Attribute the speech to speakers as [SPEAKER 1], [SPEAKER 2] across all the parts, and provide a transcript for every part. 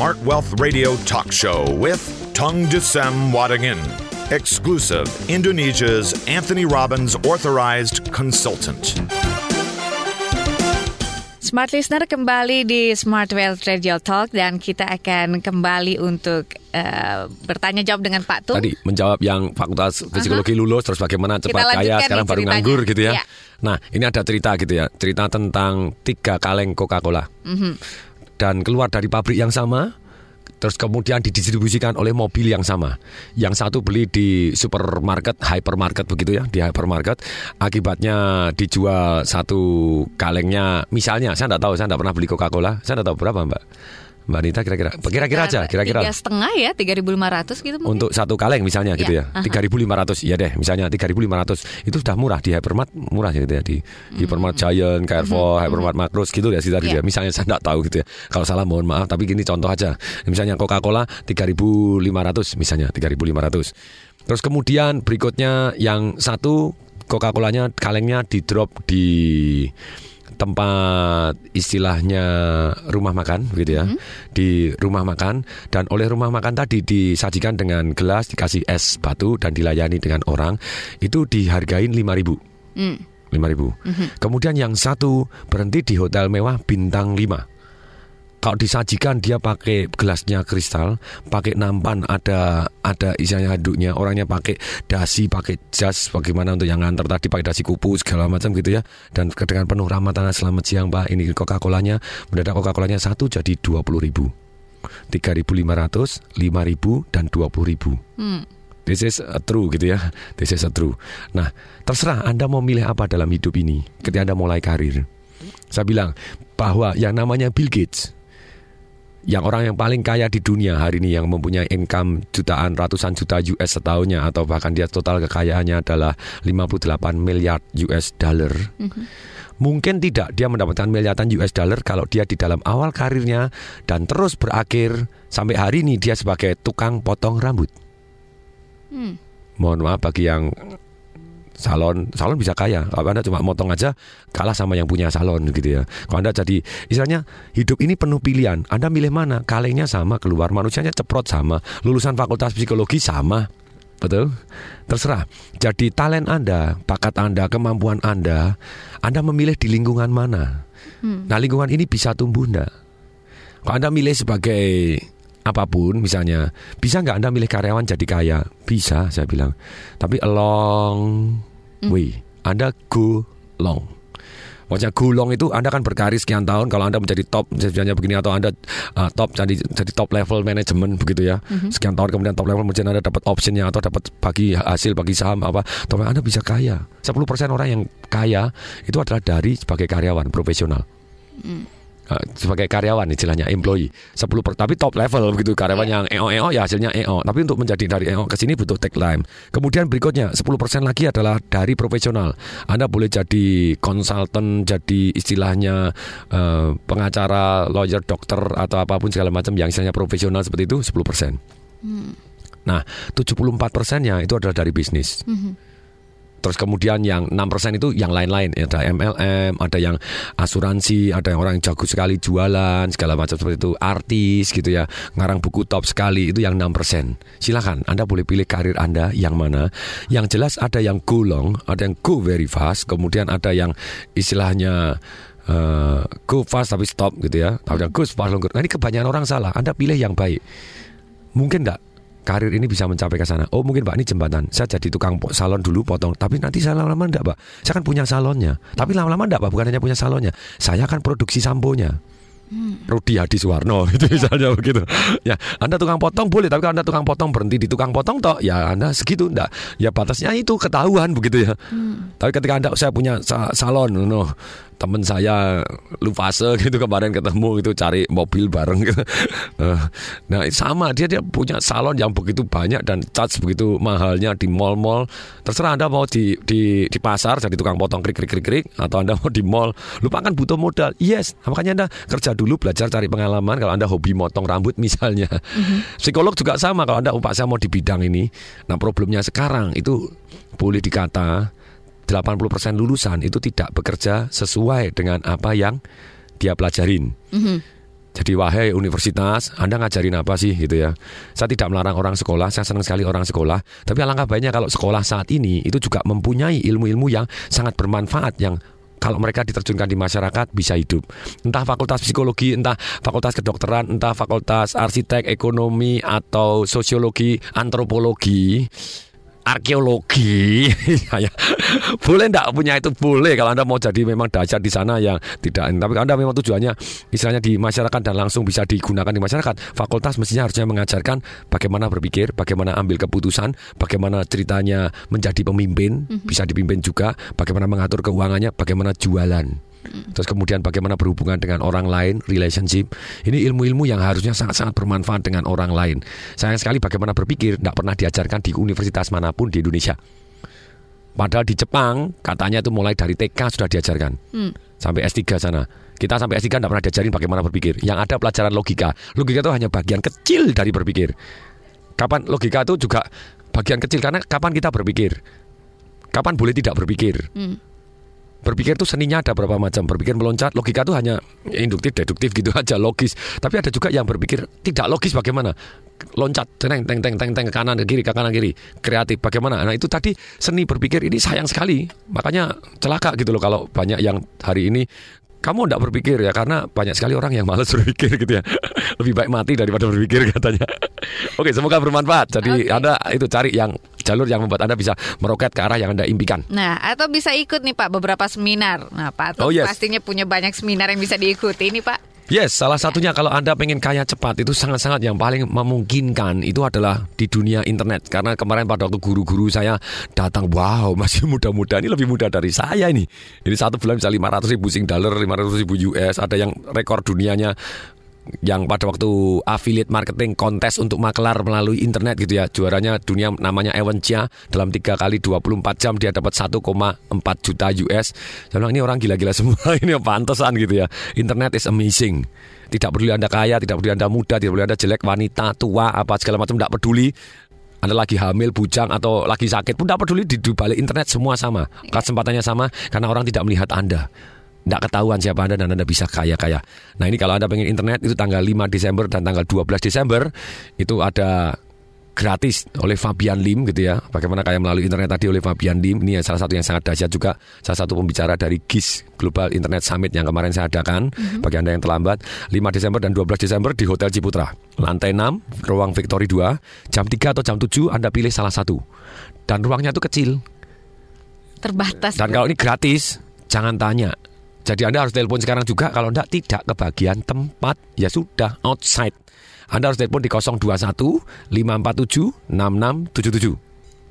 [SPEAKER 1] Smart Wealth Radio Talk Show with Tung Desem Wadingin, exclusive Indonesia's Anthony Robbins Authorized Consultant.
[SPEAKER 2] Smart Listener kembali di Smart Wealth Radio Talk dan kita akan kembali untuk uh, bertanya jawab dengan Pak Tung.
[SPEAKER 3] Tadi menjawab yang fakultas psikologi uh-huh. lulus terus bagaimana cepat
[SPEAKER 2] Kita
[SPEAKER 3] kaya sekarang baru
[SPEAKER 2] ceritanya.
[SPEAKER 3] nganggur gitu ya.
[SPEAKER 2] Iya.
[SPEAKER 3] Nah, ini ada cerita gitu ya. Cerita tentang tiga kaleng Coca-Cola.
[SPEAKER 2] Mhm.
[SPEAKER 3] Dan keluar dari pabrik yang sama terus kemudian didistribusikan oleh mobil yang sama. Yang satu beli di supermarket, hypermarket begitu ya, di hypermarket. Akibatnya dijual satu kalengnya, misalnya saya tidak tahu, saya tidak pernah beli Coca-Cola, saya tidak tahu berapa mbak. Mbak Nita kira-kira, kira-kira aja, kira-kira.
[SPEAKER 2] Tiga setengah ya, 3.500 gitu mungkin.
[SPEAKER 3] Untuk satu kaleng misalnya gitu
[SPEAKER 2] Ya,
[SPEAKER 3] ya,
[SPEAKER 2] aha.
[SPEAKER 3] 3.500 ya deh, misalnya 3.500 itu sudah murah di hypermart murah gitu ya di hypermart Giant, Carrefour, hypermart Makros gitu ya sekitar gitu
[SPEAKER 2] Hmm. Ya.
[SPEAKER 3] ya. Misalnya saya tidak tahu gitu ya. Kalau salah mohon maaf, tapi gini contoh aja. Misalnya Coca-Cola 3.500 misalnya 3.500. Terus kemudian berikutnya yang satu Coca-Colanya kalengnya di drop di tempat istilahnya rumah makan gitu ya. Di rumah makan dan oleh rumah makan tadi disajikan dengan gelas dikasih es batu dan dilayani dengan orang itu dihargain 5000
[SPEAKER 2] Hmm.
[SPEAKER 3] 5000 kemudian yang satu berhenti di hotel mewah bintang 5 kalau disajikan dia pakai gelasnya kristal, pakai nampan ada ada isinya handuknya, orangnya pakai dasi, pakai jas, bagaimana untuk yang nganter tadi pakai dasi kupu segala macam gitu ya. Dan dengan penuh rahmatan selamat siang Pak, ini Coca-Colanya, mendadak Coca-Colanya satu jadi 20 ribu. 3.500, 5.000 dan 20.000.
[SPEAKER 2] Hmm.
[SPEAKER 3] This is a true gitu ya. This is a true. Nah, terserah Anda mau milih apa dalam hidup ini ketika Anda mulai karir. Saya bilang bahwa yang namanya Bill Gates yang orang yang paling kaya di dunia hari ini yang mempunyai income jutaan ratusan juta US setahunnya atau bahkan dia total kekayaannya adalah 58 miliar US dollar. Mungkin tidak dia mendapatkan miliaran US dollar kalau dia di dalam awal karirnya dan terus berakhir sampai hari ini dia sebagai tukang potong rambut.
[SPEAKER 2] Hmm.
[SPEAKER 3] Mohon maaf bagi yang salon, salon bisa kaya. Kalau Anda cuma motong aja kalah sama yang punya salon gitu ya. Kalau Anda jadi istilahnya hidup ini penuh pilihan. Anda milih mana? Kalengnya sama keluar, manusianya ceprot sama, lulusan fakultas psikologi sama. Betul? Terserah. Jadi talent Anda, bakat Anda, kemampuan Anda, Anda memilih di lingkungan mana. Nah, lingkungan ini bisa tumbuh enggak? Kalau Anda milih sebagai apa pun misalnya, bisa nggak Anda milih karyawan jadi kaya? Bisa, saya bilang. Tapi along way, Anda go long. Maksudnya go long itu Anda kan berkarir sekian tahun kalau Anda menjadi top misalnya begini atau Anda uh, top jadi jadi top level manajemen begitu ya. Sekian tahun kemudian top level kemudian Anda dapat optionnya atau dapat bagi hasil bagi saham apa, tapi Anda bisa kaya. 10% orang yang kaya itu adalah dari sebagai karyawan profesional. Uh, sebagai karyawan istilahnya employee 10 per, tapi top level begitu karyawan yang EO EO ya hasilnya EO tapi untuk menjadi dari EO ke sini butuh take time kemudian berikutnya 10% lagi adalah dari profesional. Anda boleh jadi konsultan jadi istilahnya eh, pengacara lawyer dokter atau apa pun segala macam yang istilahnya profesional seperti itu 10% nah 74% nya itu adalah dari bisnis Terus kemudian yang 6% itu yang lain-lain. Ada MLM, ada yang asuransi Ada yang orang yang jago sekali jualan Segala macam seperti itu. Artis gitu ya Ngarang buku top sekali Itu yang 6% Silahkan Anda boleh pilih karir Anda yang mana. Yang jelas ada yang go long Ada yang go very fast Kemudian ada yang istilahnya eh, Go fast tapi stop gitu ya. Ada yang go fast longer. Nah ini kebanyakan orang salah. Anda pilih yang baik. Mungkin enggak karir ini bisa mencapai ke sana. Oh mungkin Pak ini jembatan. Saya jadi tukang salon dulu potong. Tapi nanti saya lama-lama enggak Pak. Saya kan punya salonnya. Tapi lama-lama enggak Pak. Bukan hanya punya salonnya. Saya akan produksi samponya. Rudi Hadi Suwarno itu misalnya begitu. Ya, Anda tukang potong boleh, tapi kalau Anda tukang potong berhenti di tukang potong toh, ya Anda segitu enggak. Ya batasnya itu ketahuan begitu ya. Tapi ketika Anda saya punya sa- salon, no, teman saya Lufase gitu kemarin ketemu itu cari mobil bareng gitu. Eh, Nah, sama dia dia punya salon yang begitu banyak dan charge begitu mahalnya di mall-mall. Terserah Anda mau di di di pasar jadi tukang potong krik krik krik krik atau Anda mau di mall. Lupa kan butuh modal. Yes, makanya Anda kerja dulu belajar cari pengalaman kalau Anda hobi motong rambut misalnya. Psikolog juga sama kalau Anda upah saya mau di bidang ini. Nah, problemnya sekarang itu boleh dikata 80% lulusan itu tidak bekerja sesuai dengan apa yang dia pelajarin. Jadi wahai universitas, Anda ngajarin apa sih gitu ya? Saya tidak melarang orang sekolah, saya senang sekali orang sekolah. Tapi alangkah baiknya kalau sekolah saat ini itu juga mempunyai ilmu-ilmu yang sangat bermanfaat yang kalau mereka diterjunkan di masyarakat bisa hidup. Entah fakultas psikologi, entah fakultas kedokteran, entah fakultas arsitek, ekonomi atau sosiologi, antropologi arkeologi. Ya boleh enggak punya itu? Boleh. Kalau anda mau jadi memang dasar di sana yang tidak. Tapi anda memang tujuannya istilahnya di masyarakat dan langsung bisa digunakan di masyarakat fakultas mestinya harusnya mengajarkan bagaimana berpikir bagaimana ambil keputusan bagaimana ceritanya menjadi pemimpin bisa dipimpin juga bagaimana mengatur keuangannya bagaimana jualan Terus kemudian bagaimana berhubungan dengan orang lain, relationship. Ini ilmu-ilmu yang harusnya sangat-sangat bermanfaat dengan orang lain. Sayang sekali bagaimana berpikir tidak pernah diajarkan di universitas mana pun di Indonesia. Padahal di Jepang katanya itu mulai dari TK sudah diajarkan. Sampai S3 sana. Kita sampai S3 tidak pernah diajarin bagaimana berpikir. Yang ada pelajaran logika. Logika itu hanya bagian kecil dari berpikir. Kapan logika itu juga bagian kecil karena kapan kita berpikir? Kapan boleh tidak berpikir? Berpikir itu seninya ada berapa macam. Berpikir meloncat, logika itu hanya induktif, deduktif gitu aja, logis. Tapi ada juga yang berpikir tidak logis bagaimana? Loncat, teng, teng, teng, teng, teng, ke kanan, ke kiri, ke kanan, kiri. Kreatif, bagaimana? Nah itu tadi seni berpikir ini sayang sekali. Makanya celaka gitu loh kalau banyak yang hari ini kamu tidak berpikir ya karena banyak sekali orang yang malas berpikir gitu ya lebih baik mati daripada berpikir katanya oke semoga bermanfaat jadi
[SPEAKER 2] Oke.
[SPEAKER 3] anda itu cari yang jalur yang membuat anda bisa meroket ke arah yang anda impikan
[SPEAKER 2] Nah, atau bisa ikut nih Pak beberapa seminar. Nah, Pak
[SPEAKER 3] Oh, yes.
[SPEAKER 2] pastinya punya banyak seminar yang bisa diikuti nih Pak.
[SPEAKER 3] Yes, salah satunya kalau Anda pengen kaya cepat itu sangat-sangat yang paling memungkinkan itu adalah di dunia internet. Karena kemarin pada waktu guru-guru saya datang, wow masih muda-muda, ini lebih muda dari saya ini. Ini satu bulan bisa 500 ribu sing dollar, 500 ribu US, ada yang rekor dunianya yang pada waktu affiliate marketing kontes untuk makelar melalui internet gitu ya. Juaranya dunia namanya Ewan Chia dalam tiga kali 24 jam dia dapat 1,4 juta US saya bilang ini orang gila-gila semua ini pantesan gitu ya. Internet is amazing. Tidak peduli anda kaya tidak peduli anda muda tidak peduli anda jelek wanita tua apa segala macam tidak peduli. Anda lagi hamil, bujang atau lagi sakit pun tidak peduli. Di, di balik internet semua sama. Kesempatannya sama karena orang tidak melihat Anda. Tidak ketahuan siapa Anda dan Anda bisa kaya-kaya. Nah ini kalau Anda pengen internet itu tanggal 5 Desember dan tanggal 12 Desember itu ada gratis oleh Fabian Lim gitu ya. Bagaimana kaya melalui internet tadi oleh Fabian Lim. Ini salah satu yang sangat dahsyat juga. Salah satu pembicara dari GIS Global Internet Summit yang kemarin saya adakan. Bagi Anda yang terlambat 5 Desember dan 12 Desember di Hotel Ciputra. Lantai 6, ruang Victory 2. Jam 3 atau jam 7 Anda pilih salah satu. Dan ruangnya itu kecil.
[SPEAKER 2] Terbatas.
[SPEAKER 3] Dan kalau ini gratis, jangan tanya. Jadi Anda harus telepon sekarang juga kalau enggak tidak kebagian tempat. Ya sudah, outside. Anda harus telepon di 021 547 6677.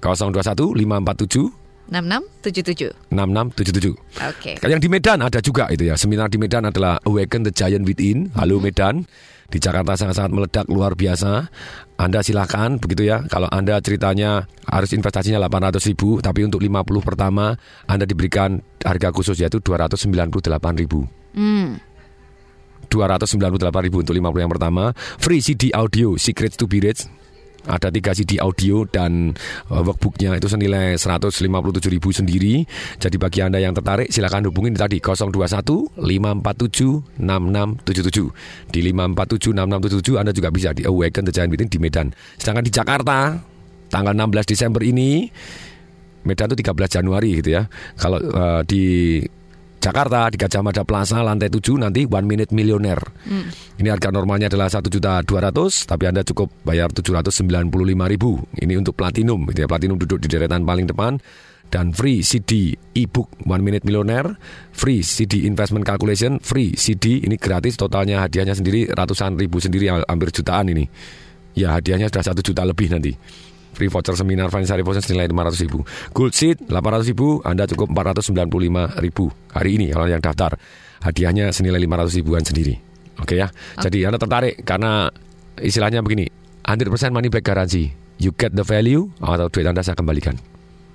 [SPEAKER 3] 021 547
[SPEAKER 2] 6677.
[SPEAKER 3] 6677.
[SPEAKER 2] Oke.
[SPEAKER 3] Yang di Medan ada juga itu ya. Seminar di Medan adalah Awaken the Giant Within. Halo Medan. Di Jakarta sangat-sangat meledak luar biasa. Anda silakan begitu ya. Kalau Anda ceritanya harus investasinya 800 ribu, tapi untuk 50 pertama Anda diberikan harga khusus yaitu 298 ribu.
[SPEAKER 2] Hmm.
[SPEAKER 3] 298 ribu untuk 50 yang pertama. Free CD audio Secrets to be Rich. Ada tiga CD audio dan uh, workbooknya itu senilai 157 ribu sendiri. Jadi bagi Anda yang tertarik silakan hubungin tadi 021 547 6677. Di 547 6677 Anda juga bisa di Awaken the Giant Within di Medan. Sedangkan di Jakarta tanggal 16 Desember ini Medan itu 13 Januari gitu ya. Kalau uh, di Jakarta di Gajah Mada Plaza lantai 7 nanti one minute millionaire. Ini harga normalnya adalah 1 juta 200 tapi Anda cukup bayar 795 ribu. Ini untuk platinum gitu ya. Platinum duduk di deretan paling depan dan free CD ebook One Minute Millionaire, free CD Investment Calculation, free CD ini gratis totalnya hadiahnya sendiri ratusan ribu sendiri hampir jutaan ini. Ya hadiahnya sudah satu juta lebih nanti. Free voucher seminar financial revolution senilai 500 ribu. Gold seat 800 ribu, Anda cukup 495 ribu hari ini kalau yang daftar. Hadiahnya senilai 500 ribuan sendiri. Oke ya. Jadi Anda tertarik karena istilahnya begini, 100% money back garansi. You get the value atau duit Anda saya kembalikan.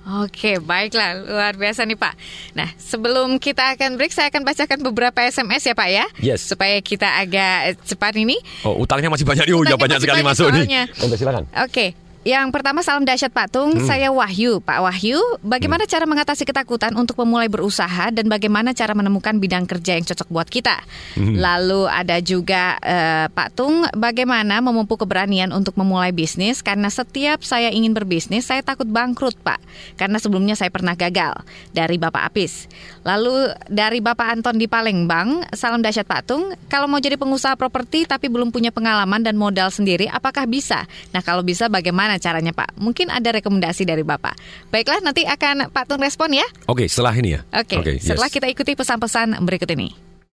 [SPEAKER 2] Oke, baiklah. Luar biasa nih Pak. Nah, sebelum kita akan break, saya akan bacakan beberapa SMS ya Pak ya.
[SPEAKER 3] Yes.
[SPEAKER 2] Supaya kita agak cepat ini.
[SPEAKER 3] Oh, utangnya masih banyak nih. Oh, ya banyak sekali
[SPEAKER 2] banyak
[SPEAKER 3] masuk
[SPEAKER 2] soalnya.
[SPEAKER 3] nih. Oke, silakan.
[SPEAKER 2] Oke, Yang pertama salam dahsyat Pak Tung,
[SPEAKER 3] Hmm.
[SPEAKER 2] saya Wahyu. Pak Wahyu, bagaimana cara mengatasi ketakutan untuk memulai berusaha dan bagaimana cara menemukan bidang kerja yang cocok buat kita?
[SPEAKER 3] Hmm.
[SPEAKER 2] Lalu ada juga eh, Pak Tung, bagaimana memupuk keberanian untuk memulai bisnis karena setiap saya ingin berbisnis saya takut bangkrut Pak, karena sebelumnya saya pernah gagal. Dari Bapak Apis. Lalu dari Bapak Anton di Palembang, salam dahsyat Pak Tung, kalau mau jadi pengusaha properti tapi belum punya pengalaman dan modal sendiri, apakah bisa? Nah kalau bisa bagaimana caranya Pak? Mungkin ada rekomendasi dari Bapak. Baiklah nanti akan Pak Tung respon ya.
[SPEAKER 3] Oke, setelah ini ya.
[SPEAKER 2] Oke,
[SPEAKER 3] yes.
[SPEAKER 2] setelah kita ikuti pesan-pesan berikut ini.